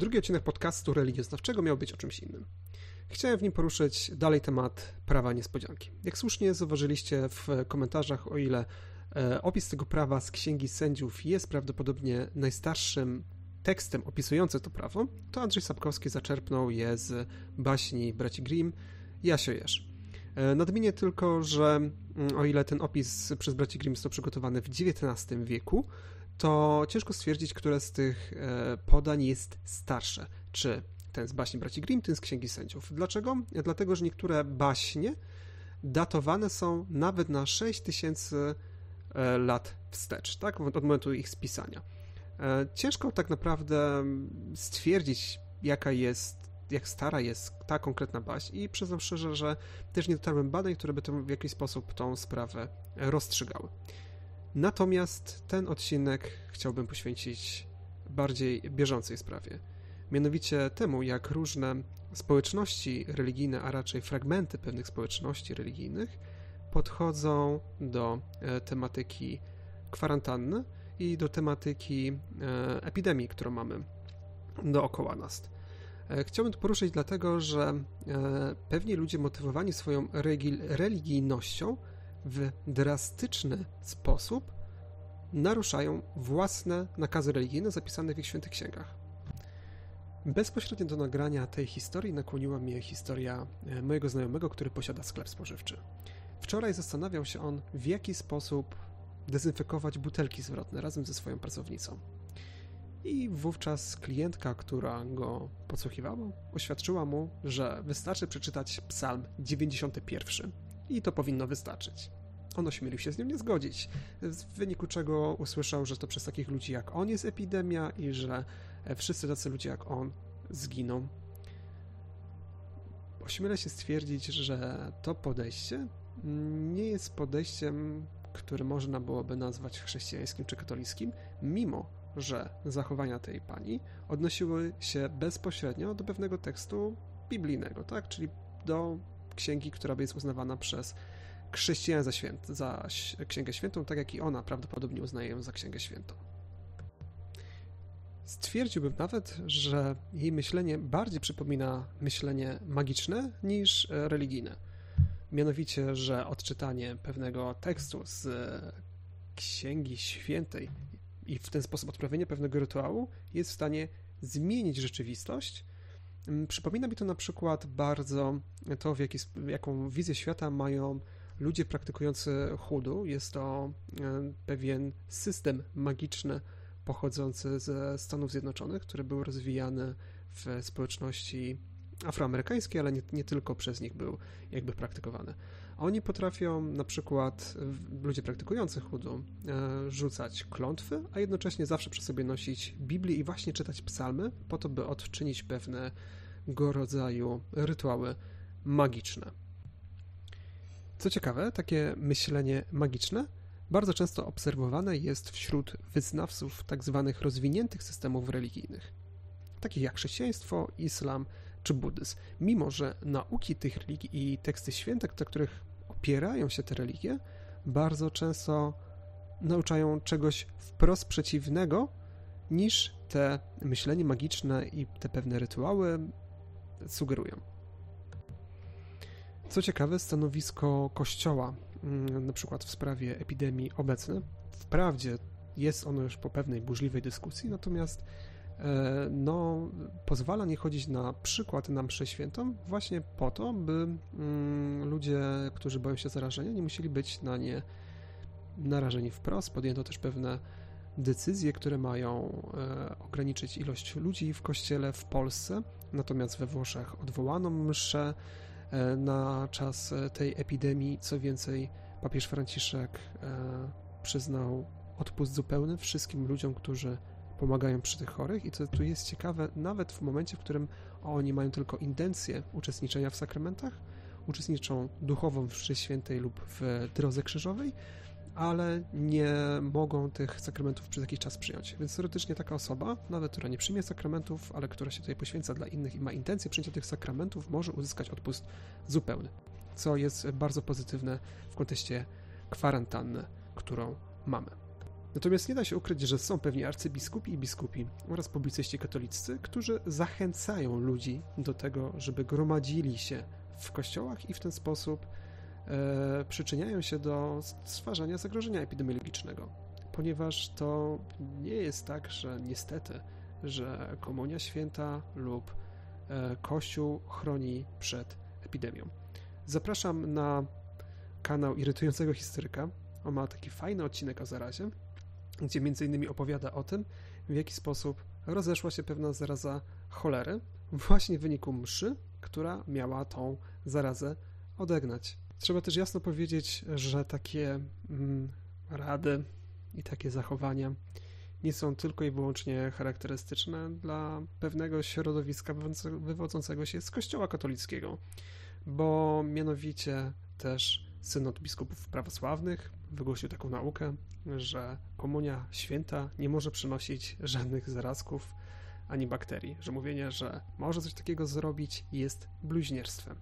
Drugi odcinek podcastu religioznawczego miał być o czymś innym. Chciałem w nim poruszyć dalej temat prawa niespodzianki. Jak słusznie zauważyliście w komentarzach, o ile e, opis tego prawa z Księgi Sędziów jest prawdopodobnie najstarszym tekstem opisującym to prawo, to Andrzej Sapkowski zaczerpnął je z baśni braci Grimm Jasio Jesz. E, nadmienię tylko, że mm, o ile ten opis przez braci Grimm został przygotowany w XIX wieku, to ciężko stwierdzić, które z tych e, podań jest starsze. Czy ten z baśni braci Grimm, ten z Księgi Sędziów. Dlaczego? Dlatego, że niektóre baśnie datowane są nawet na 6000 e, lat wstecz, tak? Od momentu ich spisania. E, ciężko tak naprawdę stwierdzić, jaka jest, jak stara jest ta konkretna baśń i przyznam szczerze, że też nie dotarłem badań, które by w jakiś sposób tą sprawę rozstrzygały. Natomiast ten odcinek chciałbym poświęcić bardziej bieżącej sprawie. Mianowicie temu, jak różne społeczności religijne, a raczej fragmenty pewnych społeczności religijnych podchodzą do e, tematyki kwarantanny i do tematyki e, epidemii, którą mamy dookoła nas. E, chciałbym to poruszyć dlatego, że pewni ludzie motywowani swoją religijnością w drastyczny sposób naruszają własne nakazy religijne zapisane w ich świętych księgach. Bezpośrednio do nagrania tej historii nakłoniła mnie historia e, mojego znajomego, który posiada sklep spożywczy. Wczoraj zastanawiał się on, w jaki sposób dezynfekować butelki zwrotne razem ze swoją pracownicą. I wówczas klientka, która go podsłuchiwała, oświadczyła mu, że wystarczy przeczytać Psalm 91 i to powinno wystarczyć. On ośmielił się z nią nie zgodzić, w wyniku czego usłyszał, że to przez takich ludzi jak on jest epidemia i że wszyscy tacy ludzie jak on zginą. Ośmielę się stwierdzić, że to podejście nie jest podejściem, które można byłoby nazwać chrześcijańskim czy katolickim, mimo że zachowania tej pani odnosiły się bezpośrednio do pewnego tekstu biblijnego, tak? czyli do księgi, która jest uznawana przez chrześcijan za, święt, za Księgę Świętą, tak jak i ona prawdopodobnie uznaje ją za Księgę Świętą. Stwierdziłbym nawet, że jej myślenie bardziej przypomina myślenie magiczne niż e, religijne. Mianowicie, że odczytanie pewnego tekstu z Księgi Świętej i w ten sposób odprawienie pewnego rytuału jest w stanie zmienić rzeczywistość. Mm, przypomina mi to na przykład bardzo to, w jaki, jaką wizję świata mają ludzie praktykujący chudu. Jest to e, pewien system magiczny pochodzący ze Stanów Zjednoczonych, który był rozwijany w społeczności afroamerykańskiej, ale nie, nie, tylko przez nich był jakby praktykowany. Oni potrafią na przykład, ludzie praktykujący chudu, e, rzucać klątwy, a jednocześnie zawsze przy sobie nosić Biblię i właśnie czytać psalmy, po to, by odczynić pewnego rodzaju rytuały magiczne. Co ciekawe, takie myślenie magiczne bardzo często obserwowane jest wśród wyznawców tzw. Tak rozwiniętych systemów religijnych, takich jak chrześcijaństwo, islam czy buddyzm. Mimo, że nauki tych religii i teksty święte, na których opierają się te religie, bardzo często nauczają czegoś wprost przeciwnego niż te myślenie magiczne i te pewne rytuały sugerują. Co ciekawe, stanowisko Kościoła, mm, na przykład w sprawie epidemii obecne, wprawdzie jest ono już po pewnej burzliwej dyskusji, natomiast no, pozwala nie chodzić na przykład na mszę świętą właśnie po to, by mm, ludzie, którzy boją się zarażenia, nie musieli być na nie narażeni wprost. Podjęto też pewne decyzje, które mają e, ograniczyć ilość ludzi w kościele w Polsce, natomiast we Włoszech odwołano mszę E, na czas e, tej epidemii. Co więcej, papież Franciszek e, przyznał odpust zupełny wszystkim ludziom, którzy pomagają przy tych chorych i co tu jest ciekawe, nawet w momencie, w którym oni mają tylko intencję uczestniczenia w sakramentach, uczestniczą duchowo w mszy świętej lub w drodze krzyżowej, ale nie mogą tych sakramentów przez jakiś czas przyjąć. Więc teoretycznie taka osoba, nawet która nie przyjmie sakramentów, ale która się tutaj poświęca dla innych i ma intencję przyjęcia tych sakramentów, może uzyskać odpust zupełny, co jest bardzo pozytywne w kontekście kwarantanny, którą mamy. Natomiast nie da się ukryć, że są pewni arcybiskupi i biskupi oraz publicyści katolicy, którzy zachęcają ludzi do tego, żeby gromadzili się w kościołach i w ten sposób e, przyczyniają się do stwarzania zagrożenia epidemiologicznego. Ponieważ to nie jest tak, że niestety, że komunia święta lub e, kościół chroni przed epidemią. Zapraszam na kanał Irytującego Historyka. On ma taki fajny odcinek o zarazie, gdzie innymi opowiada o tym, w jaki sposób rozeszła się pewna zaraza cholery właśnie w wyniku mszy, która miała tą zarazę odegnać. Trzeba też jasno powiedzieć, że takie mm, rady i takie zachowania nie są tylko i wyłącznie charakterystyczne dla pewnego środowiska wywodzącego się z Kościoła katolickiego, bo mianowicie też synod biskupów prawosławnych wygłosił taką naukę, że komunia święta nie może przynosić żadnych zarazków ani bakterii, że mówienie, że może coś takiego zrobić jest bluźnierstwem.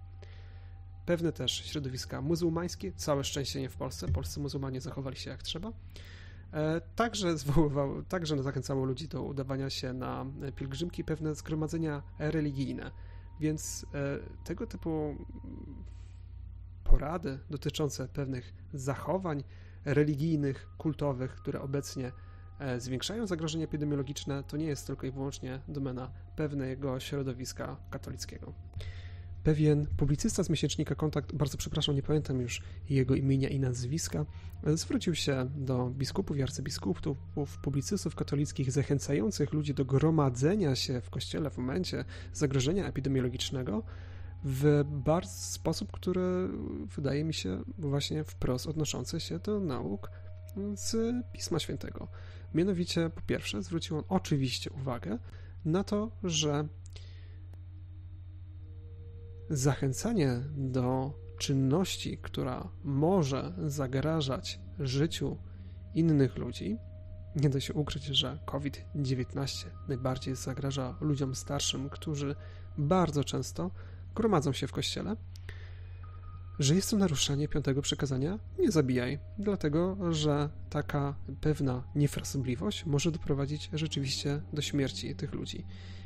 Pewne też środowiska muzułmańskie, całe szczęście nie w Polsce, polscy muzułmanie zachowali się jak trzeba, e, także zwoływał, także zachęcało ludzi do udawania się na pielgrzymki, pewne zgromadzenia religijne. Więc e, tego typu porady dotyczące pewnych zachowań religijnych, kultowych, które obecnie e, zwiększają zagrożenie epidemiologiczne, to nie jest tylko i wyłącznie domena pewnego środowiska katolickiego. Pewien publicysta z miesięcznika Kontakt, bardzo przepraszam, nie pamiętam już jego imienia i nazwiska, zwrócił się do biskupów i arcybiskupów, publicystów katolickich, zachęcających ludzi do gromadzenia się w kościele w momencie zagrożenia epidemiologicznego, w bardzo sposób, który wydaje mi się właśnie wprost odnoszący się do nauk z Pisma Świętego. Mianowicie, po pierwsze, zwrócił on oczywiście uwagę na to, że zachęcanie do czynności, która może zagrażać życiu innych ludzi, nie da się ukryć, że COVID-19 najbardziej zagraża ludziom starszym, którzy bardzo często gromadzą się w kościele, że jest to naruszenie piątego przykazania nie zabijaj, dlatego że taka pewna niefrasobliwość może doprowadzić rzeczywiście do śmierci tych ludzi.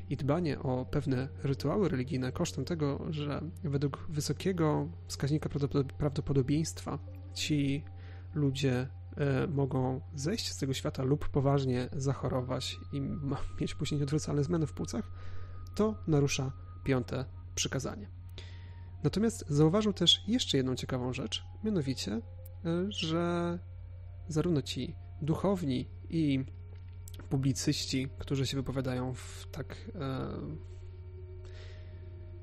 I dbanie o pewne rytuały religijne kosztem tego, że według wysokiego wskaźnika prawdopodobieństwa ci ludzie e, mogą zejść z tego świata lub poważnie zachorować i mieć później nieodwracalne zmiany w płucach, to narusza piąte przykazanie. Natomiast zauważył też jeszcze jedną ciekawą rzecz, mianowicie, e, że zarówno ci duchowni i publicyści, którzy się wypowiadają w tak e,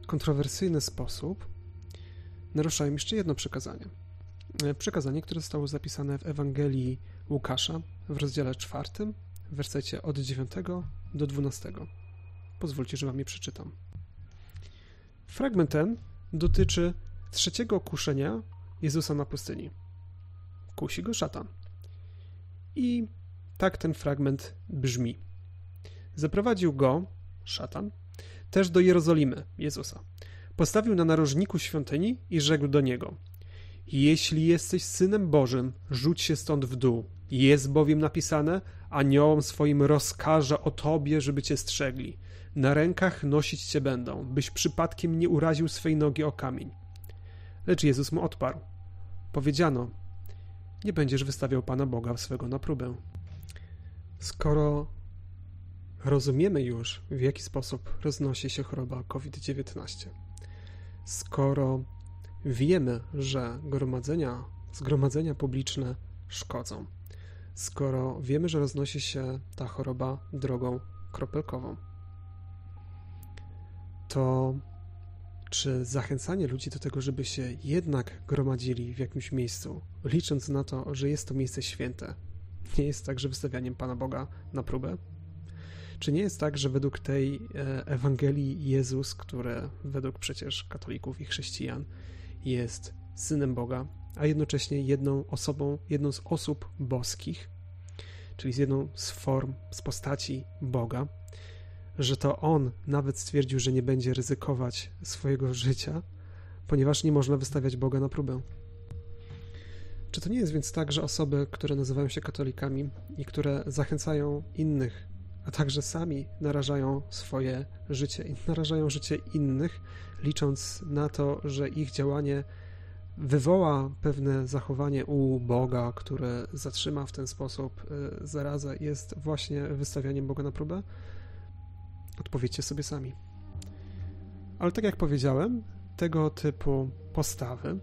kontrowersyjny sposób, naruszają jeszcze jedno przekazanie. E, przekazanie, które zostało zapisane w Ewangelii Łukasza w rozdziale czwartym, w wersecie od 9 do 12. Pozwólcie, że wam je przeczytam. Fragment ten dotyczy trzeciego kuszenia Jezusa na pustyni. Kusi go szatan. I tak ten fragment brzmi. Zaprowadził go, szatan, też do Jerozolimy, Jezusa. Postawił na narożniku świątyni i rzekł do niego: Jeśli jesteś synem Bożym, rzuć się stąd w dół. Jest bowiem napisane: Aniołom swoim rozkaże o tobie, żeby cię strzegli. Na rękach nosić cię będą, byś przypadkiem nie uraził swej nogi o kamień. Lecz Jezus mu odparł. Powiedziano, nie będziesz wystawiał Pana Boga swego na próbę. Skoro rozumiemy już, w jaki sposób roznosi się choroba COVID-19, skoro wiemy, że gromadzenia, zgromadzenia publiczne szkodzą, skoro wiemy, że roznosi się ta choroba drogą kropelkową, to czy zachęcanie ludzi do tego, żeby się jednak gromadzili w jakimś miejscu, licząc na to, że jest to miejsce święte, nie jest także wystawianiem Pana Boga na próbę? Czy nie jest tak, że według tej e, Ewangelii Jezus, który według przecież katolików i chrześcijan jest synem Boga, a jednocześnie jedną osobą, jedną z osób boskich, czyli z jedną z form, z postaci Boga, że to on nawet stwierdził, że nie będzie ryzykować swojego życia, ponieważ nie można wystawiać Boga na próbę. Czy to nie jest więc tak, że osoby, które nazywają się katolikami i które zachęcają innych, a także sami narażają swoje życie i narażają życie innych, licząc na to, że ich działanie wywoła pewne zachowanie u Boga, które zatrzyma w ten sposób y, zarazę, jest właśnie wystawianiem Boga na próbę? Odpowiedzcie sobie sami. Ale tak jak powiedziałem, tego typu postawy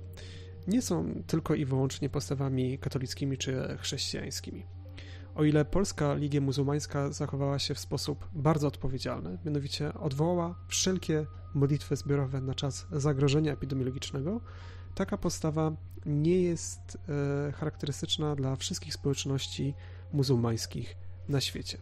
nie są tylko i wyłącznie postawami katolickimi czy chrześcijańskimi. O ile Polska Ligia Muzułmańska zachowała się w sposób bardzo odpowiedzialny, mianowicie odwołała wszelkie modlitwy zbiorowe na czas zagrożenia epidemiologicznego, taka postawa nie jest e, charakterystyczna dla wszystkich społeczności muzułmańskich na świecie.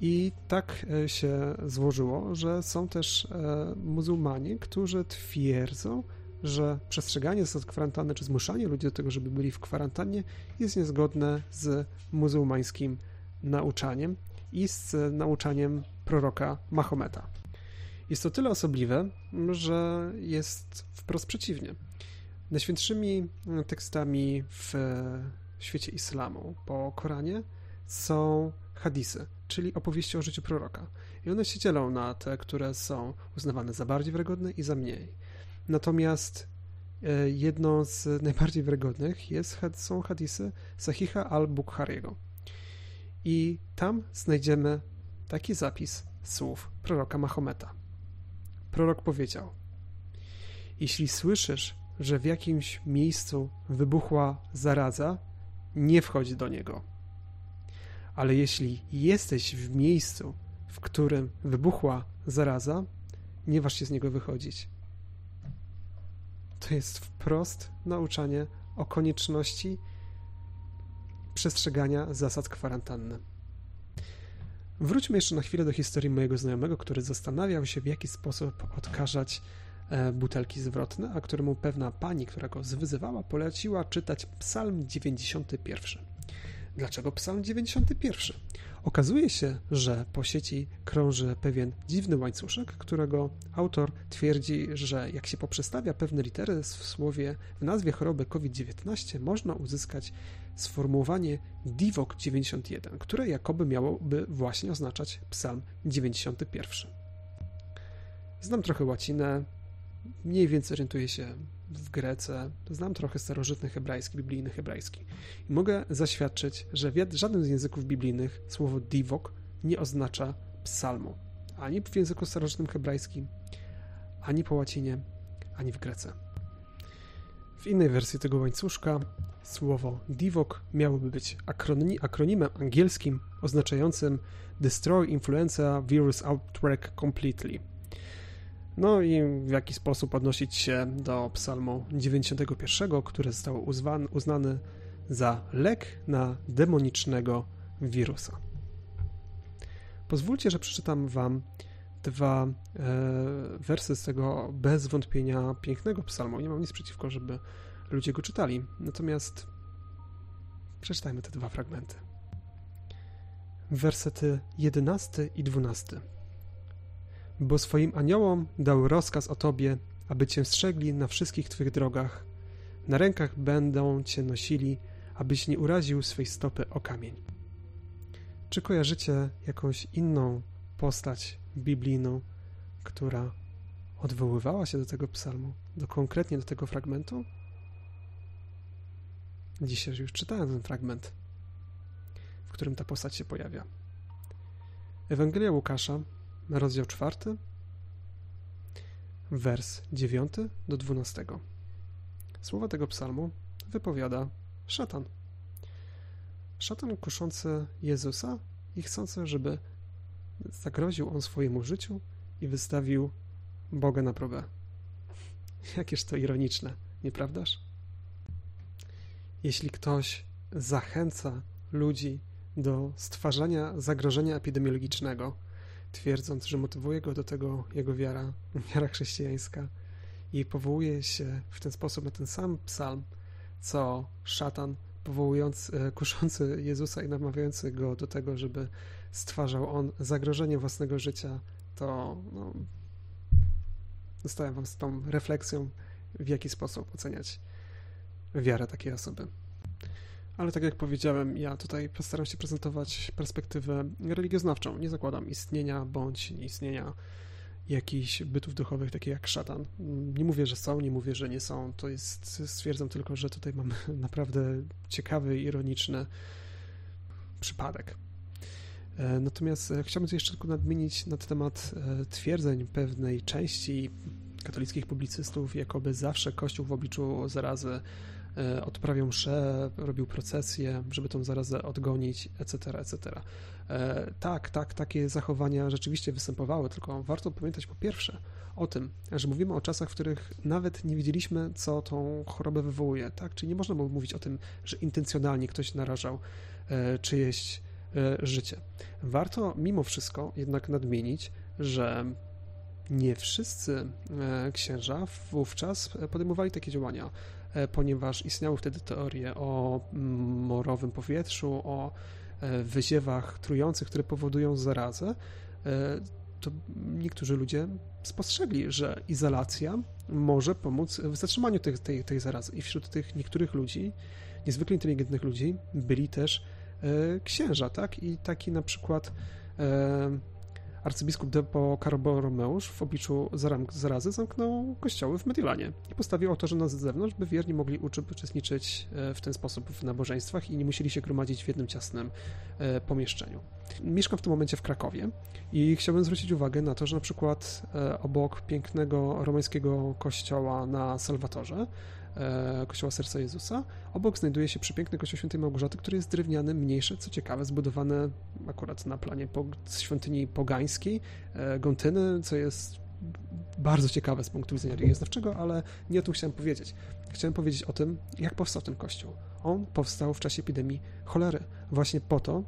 I tak e, się złożyło, że są też e, muzułmanie, którzy twierdzą, że przestrzeganie zasad kwarantanny czy zmuszanie ludzi do tego, żeby byli w kwarantannie jest niezgodne z muzułmańskim nauczaniem i z nauczaniem proroka Mahometa. Jest to tyle osobliwe, że jest wprost przeciwnie. Najświętszymi tekstami w świecie islamu po Koranie są hadisy, czyli opowieści o życiu proroka. I one się dzielą na te, które są uznawane za bardziej wiarygodne i za mniej. Natomiast e, jedną z najbardziej wiarygodnych jest, są hadisy Sahiha al-Bukhariego. I tam znajdziemy taki zapis słów proroka Mahometa. Prorok powiedział: Jeśli słyszysz, że w jakimś miejscu wybuchła zaraza, nie wchodź do niego. Ale jeśli jesteś w miejscu, w którym wybuchła zaraza, nie waż się z niego wychodzić to jest wprost nauczanie o konieczności przestrzegania zasad kwarantanny. Wróćmy jeszcze na chwilę do historii mojego znajomego, który zastanawiał się, w jaki sposób odkażać e, butelki zwrotne, a któremu pewna pani, która go zwyzywała, poleciła czytać Psalm 91. Dlaczego Psalm 91? Okazuje się, że po sieci krąży pewien dziwny łańcuszek, którego autor twierdzi, że jak się poprzestawia pewne litery w słowie w nazwie choroby COVID-19, można uzyskać sformułowanie DIVOK 91, które jakoby miałoby właśnie oznaczać Psalm 91. Znam trochę łacinę, mniej więcej orientuję się w Grece, znam trochę starożytny hebrajski, biblijny hebrajski. I mogę zaświadczyć, że w żadnym z języków biblijnych słowo divok nie oznacza psalmu. Ani w języku starożytnym hebrajskim, ani po łacinie, ani w Grece. W innej wersji tego łańcuszka słowo divok miałoby być akronimem angielskim oznaczającym Destroy Influenza Virus Outbreak Completely – no i w jaki sposób odnosić się do psalmu 91, który został uznany za lek na demonicznego wirusa. Pozwólcie, że przeczytam wam dwa e, wersy z tego bez wątpienia pięknego psalmu. Nie mam nic przeciwko, żeby ludzie go czytali. Natomiast przeczytajmy te dwa fragmenty. Wersety 11 i 12 bo swoim aniołom dał rozkaz o Tobie, aby Cię strzegli na wszystkich Twych drogach. Na rękach będą Cię nosili, abyś nie uraził swej stopy o kamień. Czy kojarzycie jakąś inną postać biblijną, która odwoływała się do tego psalmu, do konkretnie do tego fragmentu? Dzisiaj już czytałem ten fragment, w którym ta postać się pojawia. Ewangelia Łukasza, rozdział czwarty, wers dziewiąty do dwunastego. Słowa tego psalmu wypowiada szatan. Szatan kuszący Jezusa i chcący, żeby zagroził on swojemu życiu i wystawił Boga na próbę. Jakież to ironiczne, nieprawdaż? Jeśli ktoś zachęca ludzi do stwarzania zagrożenia epidemiologicznego, twierdząc, że motywuje go do tego jego wiara, wiara chrześcijańska i powołuje się w ten sposób na ten sam psalm, co szatan powołując, e, kuszący Jezusa i namawiający go do tego, żeby stwarzał on zagrożenie własnego życia, to no, zostawiam wam z tą refleksją, w jaki sposób oceniać wiarę takiej osoby. Ale tak jak powiedziałem, ja tutaj postaram się prezentować perspektywę religioznawczą. Nie zakładam istnienia bądź nieistnienia jakichś bytów duchowych, takich jak szatan. Nie mówię, że są, nie mówię, że nie są. To jest, stwierdzam tylko, że tutaj mamy naprawdę ciekawy, ironiczny przypadek. E, natomiast e, chciałbym tu jeszcze tylko nadmienić na temat e, twierdzeń pewnej części katolickich publicystów, jakoby zawsze Kościół w obliczu zarazy odprawiał mszę, robił procesję, żeby tą zarazę odgonić, etc., etc. Tak, tak, takie zachowania rzeczywiście występowały, tylko warto pamiętać po pierwsze o tym, że mówimy o czasach, w których nawet nie wiedzieliśmy, co tą chorobę wywołuje, tak? Czyli nie można było mówić o tym, że intencjonalnie ktoś narażał czyjeś E, życie. Warto mimo wszystko jednak nadmienić, że nie wszyscy e, księża wówczas podejmowali takie działania, e, ponieważ istniały wtedy teorie o morowym powietrzu, o wyziewach trujących, które powodują zarazę. To niektórzy ludzie spostrzegli, że izolacja może pomóc w zatrzymaniu tej, tej, tej zarazy. I wśród tych niektórych ludzi, niezwykle inteligentnych ludzi, byli też E, księża, tak? I taki na przykład e, arcybiskup Depo Borromeusz w obliczu zarazy zamknął kościoły w Mediolanie i postawił ołtarze na zewnątrz, by wierni mogli uczestniczyć e, w ten sposób w nabożeństwach i nie musieli się gromadzić w jednym ciasnym pomieszczeniu. Mieszkam w tym momencie w Krakowie i chciałbym zwrócić uwagę na to, że na przykład obok pięknego romańskiego kościoła na Salwatorze E, Kościoła Serca Jezusa. Obok znajduje się przepiękny Kościół Świętej Małgorzaty, który jest drewniany, mniejszy, co ciekawe, zbudowany akurat na planie świątyni pogańskiej, e, Gontyny, co jest bardzo ciekawe z punktu widzenia religioznawczego, ale nie o tym chciałem powiedzieć. Chciałem powiedzieć o tym, jak powstał ten kościół. On powstał w czasie epidemii cholery, właśnie po to,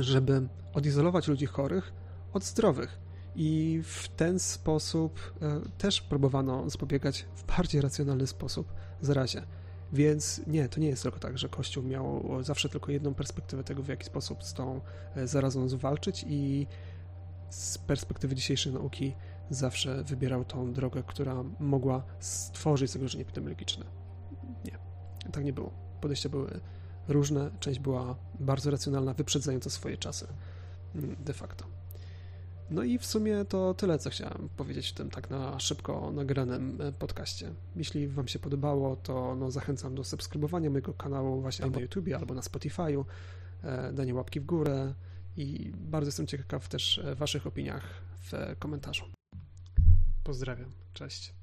żeby odizolować ludzi chorych od zdrowych i w ten sposób e, też próbowano zapobiegać w bardziej racjonalny sposób zarazie. Więc nie, to nie jest tylko tak, że Kościół miał zawsze tylko jedną perspektywę tego, w jaki sposób z tą e, zarazą zwalczyć i z perspektywy dzisiejszej nauki zawsze wybierał tą drogę, która mogła stworzyć zagrożenie epidemiologiczne. Nie, tak nie było. Podejścia były różne, część była bardzo racjonalna, wyprzedzająca swoje czasy mm, de facto. No i w sumie to tyle, co chciałem powiedzieć w tym tak na szybko nagranym e, podcaście. Jeśli Wam się podobało, to no, zachęcam do subskrybowania mojego kanału właśnie albo na YouTubie, albo na Spotify'u, e, danie łapki w górę i bardzo jestem ciekaw też e, Waszych opiniach w komentarzu. Pozdrawiam, cześć.